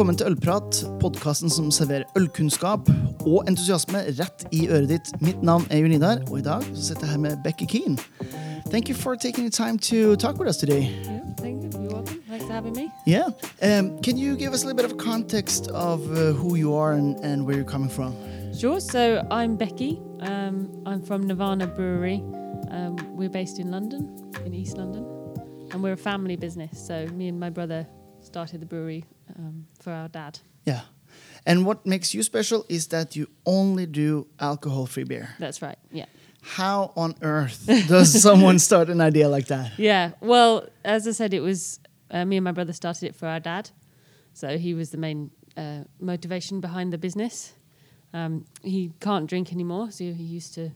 Velkommen til Ølprat, podkasten som serverer ølkunnskap og entusiasme rett i øret ditt. Mitt navn er Junidar, og i dag sitter jeg her med Becky Kean. Thank you for taking the time to talk with us today. Yeah, thank you. You're welcome. Thanks for having me. Yeah. Um, can you give us a little bit of context of uh, who you are and, and where you're coming from? Sure. So I'm Becky. Um, I'm from Nirvana Brewery. Um, we're based in London, in East London, and we're a family business. So me and my brother started the brewery um, for our dad. Yeah. And what makes you special is that you only do alcohol free beer. That's right. Yeah. How on earth does someone start an idea like that? Yeah. Well, as I said, it was uh, me and my brother started it for our dad. So he was the main uh, motivation behind the business. Um, he can't drink anymore, so he used to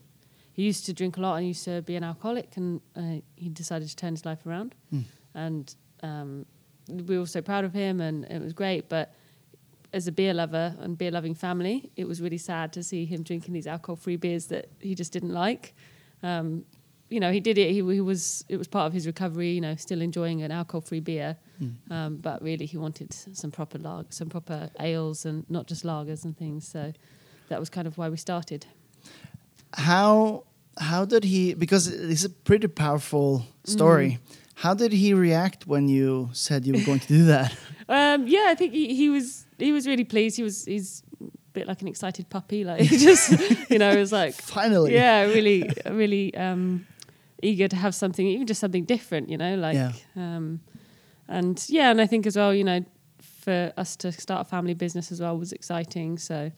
he used to drink a lot and used to be an alcoholic, and uh, he decided to turn his life around. Mm. And um, we were so proud of him, and it was great. But as a beer lover and beer loving family, it was really sad to see him drinking these alcohol free beers that he just didn't like. Um, you know, he did it. He, he was it was part of his recovery. You know, still enjoying an alcohol free beer, Mm. um, but really he wanted some proper lag, some proper ales, and not just lagers and things. So that was kind of why we started. How how did he? Because it's a pretty powerful story. Mm. How did he react when you said you were going to do that? Um, yeah, I think he, he was he was really pleased. He was he's a bit like an excited puppy. Like he just you know it was like Finally, yeah, really really um, eager to have something, even just something different. You know, like Yeah. um, and yeah, and I think as well, you know, for us to start a family business as well was exciting. So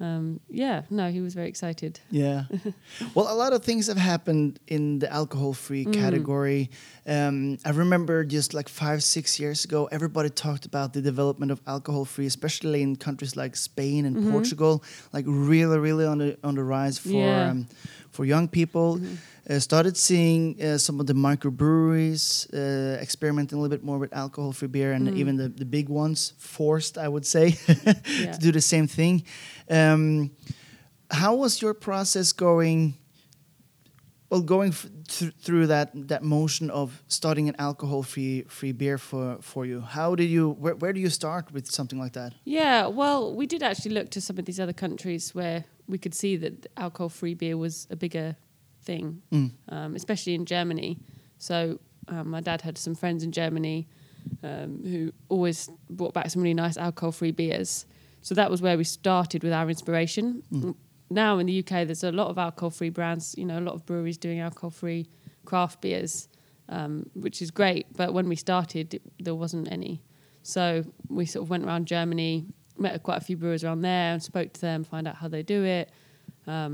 um, yeah, no, he was very excited. Yeah. well, a lot of things have happened in the alcohol free Mm. category. Um, I remember just like five, six years ago, everybody talked about the development of alcohol free, especially in countries like Spain and Mhm. Portugal, like really, really on the on the rise for Yeah. Um, for young people. Uh, started seeing uh, some of the microbreweries uh, experimenting a little bit more with alcohol free beer, and Mm. even the, the big ones forced, I would say, Yeah. to do the same thing. Um, how was your process going? Well, going th- through that that motion of starting an alcohol free free beer for for you. How did you? Where, where do you start with something like that? Yeah, well, we did actually look to some of these other countries where we could see that alcohol-free beer was a bigger thing, Mm. um, especially in Germany. So um, my dad had some friends in Germany um, who always brought back some really nice alcohol-free beers. So that was where we started with our inspiration. Mm. Now in the UK, there's a lot of alcohol-free brands. You know, a lot of breweries doing alcohol-free craft beers, um, which is great. But when we started, it, there wasn't any. So we sort of went around Germany, met quite a few brewers around there, and spoke to them, find out how they do it. Um,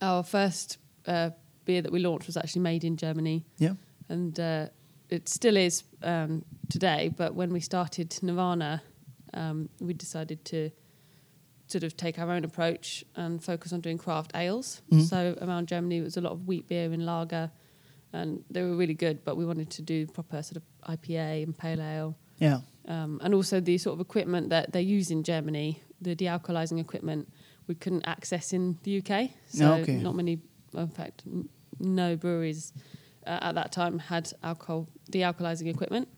our first uh, beer that we launched was actually made in Germany, Yeah. and uh, it still is um, today. But when we started Nirvana, um, we decided to sort of take our own approach and focus on doing craft ales. Mhm. So around Germany, it was a lot of wheat beer and lager, and they were really good. But we wanted to do proper sort of IPA and pale ale Yeah. um, and also the sort of equipment that they use in Germany, the dealcoholizing equipment, we couldn't access in the UK. So Okay. not many, in fact, no breweries uh, at that time had alcohol dealcoholizing equipment.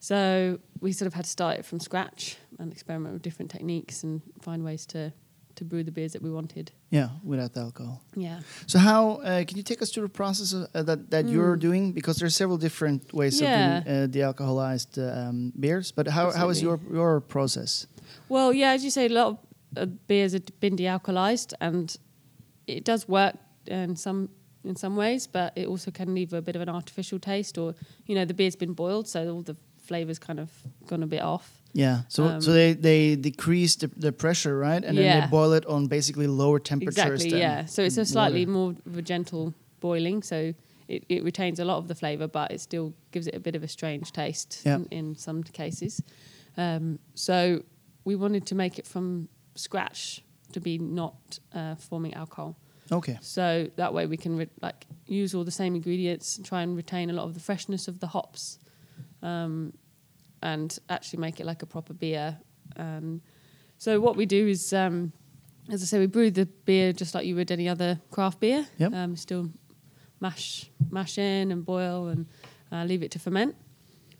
So we sort of had to start it from scratch and experiment with different techniques and find ways to to brew the beers that we wanted. Yeah. Without the alcohol. Yeah. So how uh, can you take us through the process of, uh, that that you're Mm. doing? Because there are several different ways Yeah. of doing uh, de-alcoholized um, beers. But how how is your your process? Well, yeah, as you say, a lot of uh, beers have been dealcoholized, and it does work in some in some ways, but it also can leave a bit of an artificial taste, or you know, the beer's been boiled, so all the flavors kind of gone a bit off. Yeah. So Um, so they they decrease the, the pressure, right? And then they boil it on basically lower temperatures. Exactly, yeah. So it's a slightly water. more of a gentle boiling, so it, it retains a lot of the flavor, but it still gives it a bit of a strange taste Yeah. in, in some cases. Um, so we wanted to make it from scratch to be not uh, forming alcohol. Okay. So that way we can re- like use all the same ingredients and try and retain a lot of the freshness of the hops, um, and actually make it like a proper beer. Um, so what we do is, um, as I say, we brew the beer just like you would any other craft beer. Yep. Um, still mash mash in and boil and uh, leave it to ferment.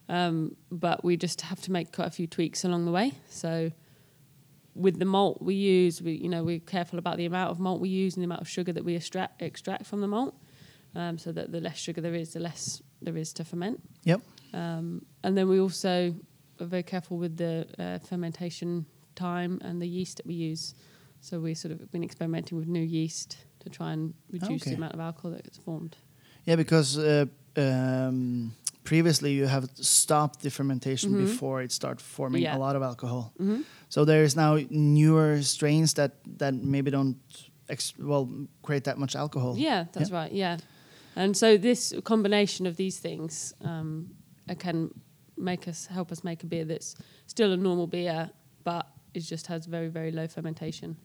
Um, but we just have to make quite a few tweaks along the way. So with the malt we use, we you know we're careful about the amount of malt we use and the amount of sugar that we extract extract from the malt, um, so that the less sugar there is, the less there is to ferment. Yep. Um, and then we also are very careful with the uh, fermentation time and the yeast that we use. So we sort of been experimenting with new yeast to try and reduce Okay. the amount of alcohol that gets formed. Yeah, because uh, um, previously you have stopped the fermentation Mhm. before it starts forming Yeah. a lot of alcohol. hmm So there is now newer strains that that maybe don't ex- well create that much alcohol. Yeah, that's right. Yeah, and so this combination of these things um, uh, can make us help us make a beer that's still a normal beer, but it just has very very low fermentation.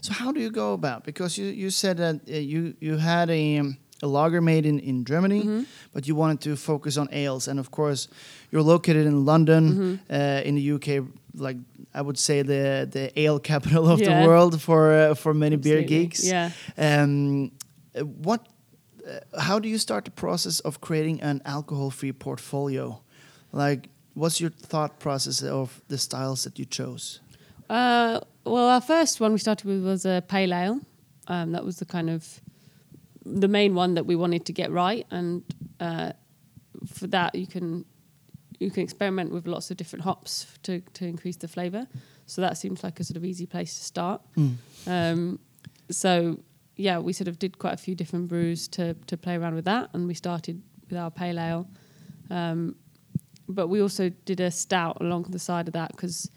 So how do you go about? Because you, you said that uh, you you had a um, a lager made in, in Germany, Mhm. but you wanted to focus on ales, and of course you're located in London, Mhm. uh, in the UK, like I would say the the ale capital of the world for uh, for many beer Absolutely. geeks. Yeah. Um, uh, what? Uh, how do you start the process of creating an alcohol-free portfolio? Like, what's your thought process of the styles that you chose? Uh, well, our first one we started with was a pale ale. Um, that was the kind of the main one that we wanted to get right, and uh, for that you can you can experiment with lots of different hops to to increase the flavour. So that seems like a sort of easy place to start. Um, so yeah, we sort of did quite a few different brews to to play around with that, and we started with our pale ale. Um, but we also did a stout along the side of that because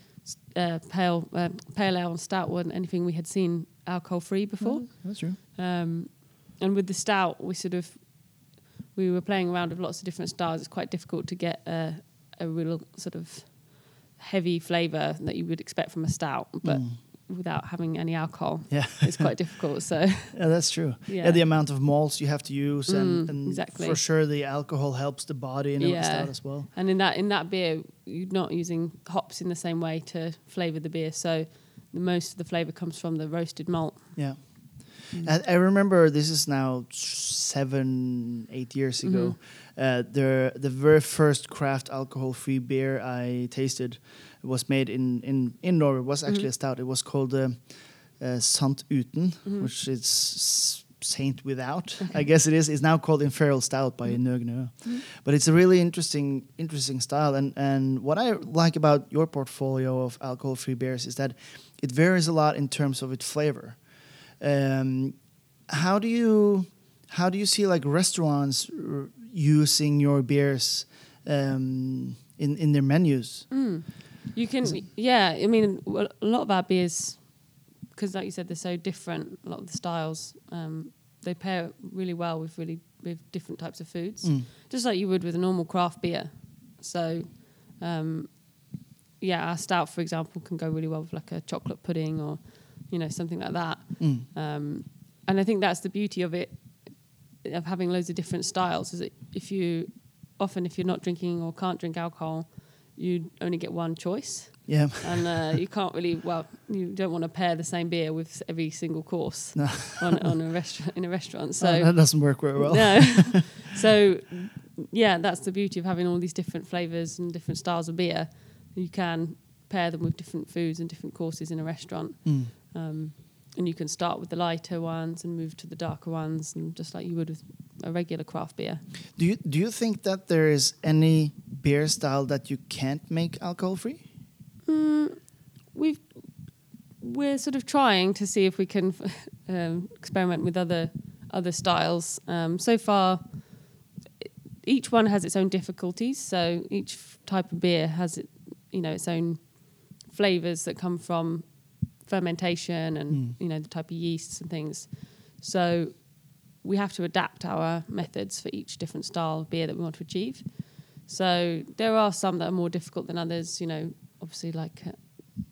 uh, pale uh, pale ale and stout weren't anything we had seen alcohol free before. That's true. Um, and with the stout, we sort of we were playing around with lots of different styles. It's quite difficult to get a, a real sort of heavy flavour that you would expect from a stout, but Mm. without having any alcohol, Yeah. it's quite difficult. So Yeah, that's true. Yeah. yeah, the amount of malts you have to use, and, Mm, and exactly. for sure the alcohol helps the body in Yeah. a stout as well. and in that in that beer, you're not using hops in the same way to flavour the beer. So most of the flavour comes from the roasted malt. Yeah. Mm. And I remember this is now seven, eight years ago. Mm-hmm. Uh, the the very first craft alcohol-free beer I tasted was made in in in Norway. It was actually Mhm. a stout. It was called uh, uh, Sant Uten, Mhm. which is Saint without. I guess it is. It's now called Imperial Stout by. Nøgne Ø. Mhm. But it's a really interesting interesting style. And and what I like about your portfolio of alcohol-free beers is that it varies a lot in terms of its flavor. Um, how do you how do you see like restaurants r- using your beers um, in in their menus? Mm. You can, yeah. I mean, a lot of our beers, because like you said, they're so different. A lot of the styles, um, they pair really well with really with different types of foods, Mm. just like you would with a normal craft beer. So, um, yeah, our stout, for example, can go really well with like a chocolate pudding or, you know, something like that. Mm. Um, and I think that's the beauty of it, of having loads of different styles. Is that if you, often if you're not drinking or can't drink alcohol, you only get one choice, Yeah. and uh, you can't really. Well, you don't want to pair the same beer with every single course No. on, on a restaurant in a restaurant. So Uh, that doesn't work very well. no. so yeah, that's the beauty of having all these different flavors and different styles of beer. You can pair them with different foods and different courses in a restaurant. Mm. Um, and you can start with the lighter ones and move to the darker ones, and just like you would with a regular craft beer. Do you do you think that there is any beer style that you can't make alcohol free? Mm, we've we're sort of trying to see if we can um, experiment with other other styles. Um, so far, each one has its own difficulties. So each type of beer has it, you know, its own flavors that come from fermentation and Mm. you know the type of yeasts and things. So we have to adapt our methods for each different style of beer that we want to achieve. So there are some that are more difficult than others. You know, obviously like uh,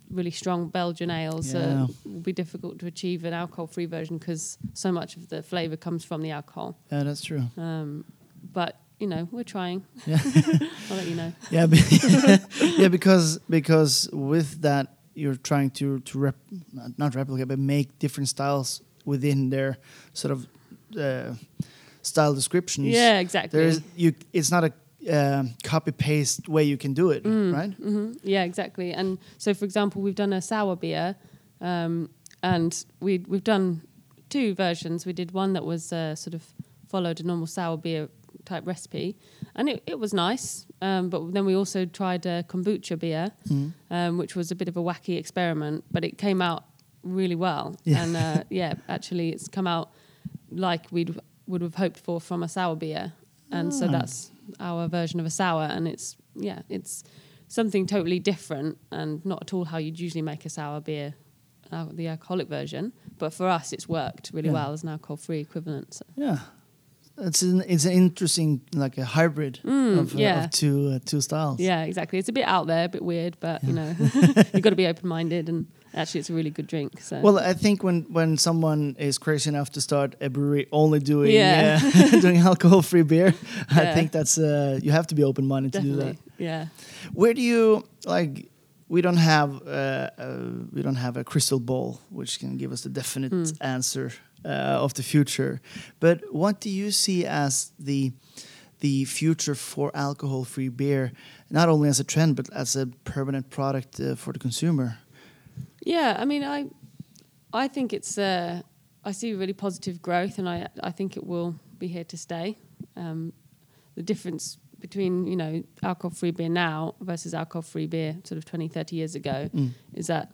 really strong Belgian ales Yeah. uh, will be difficult to achieve an alcohol-free version because so much of the flavour comes from the alcohol. Yeah, that's true. Um, but you know, we're trying. Yeah. I'll let you know. Yeah, yeah, because because with that you're trying to to rep, not, not replicate, but make different styles within their sort of uh, style descriptions. Yeah, exactly. there is you. It's not a um, copy paste way you can do it, right? hmm Yeah, exactly. And so, for example, we've done a sour beer, um, and we we've done two versions. We did one that was uh, sort of followed a normal sour beer type recipe, and it, it was nice. Um, but then we also tried a kombucha beer, um, which was a bit of a wacky experiment, but it came out really well. Yeah. And uh, yeah, actually, it's come out like we would have hoped for from a sour beer, and so Ah. that's our version of a sour, and it's yeah, it's something totally different and not at all how you'd usually make a sour beer, uh, the alcoholic version. But for us, it's worked really Yeah. well as an alcohol-free equivalent. So. Yeah, it's an it's an interesting like a hybrid Mm, of, uh, of two uh, two styles. Yeah, exactly. It's a bit out there, a bit weird, but you know, you've got to be open-minded, and actually, it's a really good drink. So Well, I think when when someone is crazy enough to start a brewery only doing Yeah. uh, doing alcohol free beer, I think that's uh, you have to be open minded to do that. yeah. Where do you like? We don't have uh, uh, we don't have a crystal ball which can give us the definite Hmm. answer uh, of the future. But what do you see as the the future for alcohol free beer, not only as a trend but as a permanent product uh, for the consumer? Yeah, I mean, I, I think it's. Uh, I see really positive growth, and I, I think it will be here to stay. Um, the difference between you know alcohol-free beer now versus alcohol-free beer sort of 20, 30 years ago Mm. is that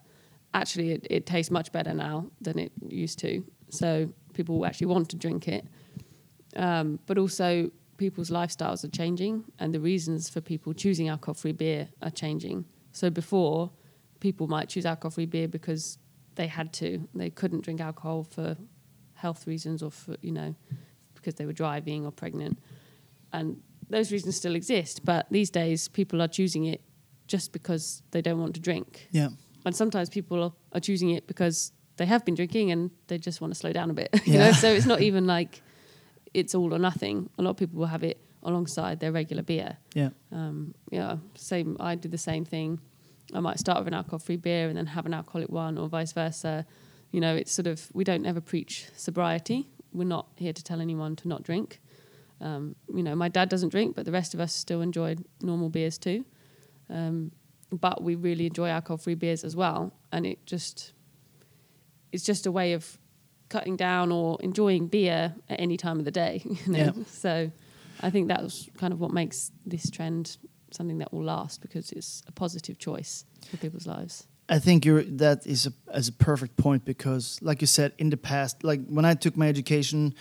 actually it, it tastes much better now than it used to. So people actually want to drink it, um, but also people's lifestyles are changing, and the reasons for people choosing alcohol-free beer are changing. So before, people might choose alcohol-free beer because they had to; they couldn't drink alcohol for health reasons or for you know because they were driving or pregnant, and those reasons still exist. But these days, people are choosing it just because they don't want to drink Yeah, and sometimes people are choosing it because they have been drinking and they just want to slow down a bit you Yeah. know? So it's not even like it's all or nothing. A lot of people will have it alongside their regular beer. Yeah, um, yeah same i do the same thing. I might start with an alcohol free beer and then have an alcoholic one or vice versa. You know it's sort of we don't ever preach sobriety. We're not here to tell anyone to not drink. Um, you know my dad doesn't drink but the rest of us still enjoy normal beers too. Um, but we really enjoy alcohol free beers as well and it just it's just a way of cutting down or enjoying beer at any time of the day you know? Yeah. so i think that's kind of what makes this trend something that will last because it's a positive choice for people's lives I think you're that is a as a perfect point because, like you said, in the past, like when I took my education,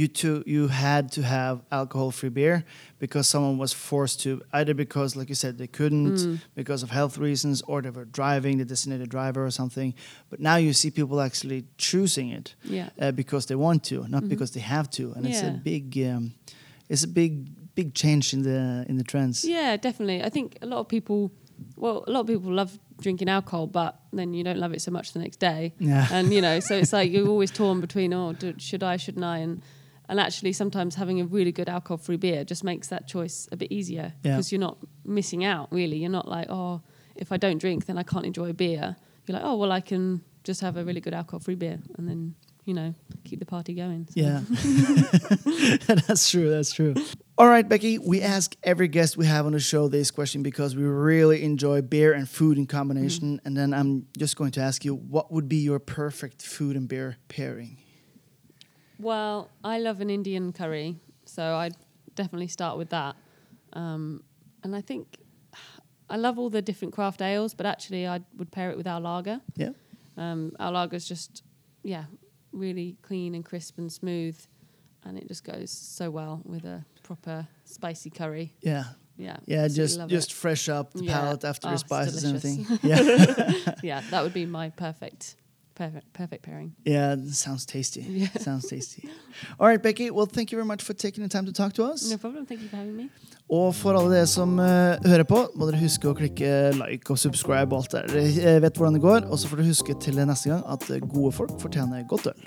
you too you had to have alcohol free beer because someone was forced to either because, like you said, they couldn't Mm. because of health reasons or they were driving the designated driver or something. But now you see people actually choosing it yeah uh, because they want to, not Mhm. because they have to, and it's a big um, it's a big big change in the in the trends. yeah definitely i think a lot of people well a lot of people love drinking alcohol but then you don't love it so much the next day Yeah. and you know so it's like you're always torn between oh do, should i shouldn't i and and actually sometimes having a really good alcohol free beer just makes that choice a bit easier Yeah. because you're not missing out really you're not like oh if i don't drink then i can't enjoy a beer you're like oh well i can just have a really good alcohol free beer and then you know keep the party going So- Yeah. that's true. That's true. All right, Becky, we ask every guest we have on the show this question because we really enjoy beer and food in combination. Mm-hmm. And then I'm just going to ask you what would be your perfect food and beer pairing? Well, I love an Indian curry, so I'd definitely start with that. Um, and I think I love all the different craft ales, but actually I would pair it with our lager. Yeah. Um, our lager's just, yeah, really clean and crisp and smooth, and it just goes so well with a proper spicy curry. Yeah. Yeah, Yeah, absolutely just just it. fresh up the Yeah. palate after Oh, the spices and everything. Yeah. yeah, that would be my perfect, perfect, perfect pairing. yeah, sounds tasty. Yeah. Sounds tasty. All right, Becky. Well, thank you very much for taking the time to talk to us. No problem. Thank you for having me. Og for alle dere som uh, hører på, må dere huske å klikke like og subscribe og alt der. Dere eh, vet hvordan det går. Og så får dere huske til neste gang at eh, gode folk fortjener godt øl.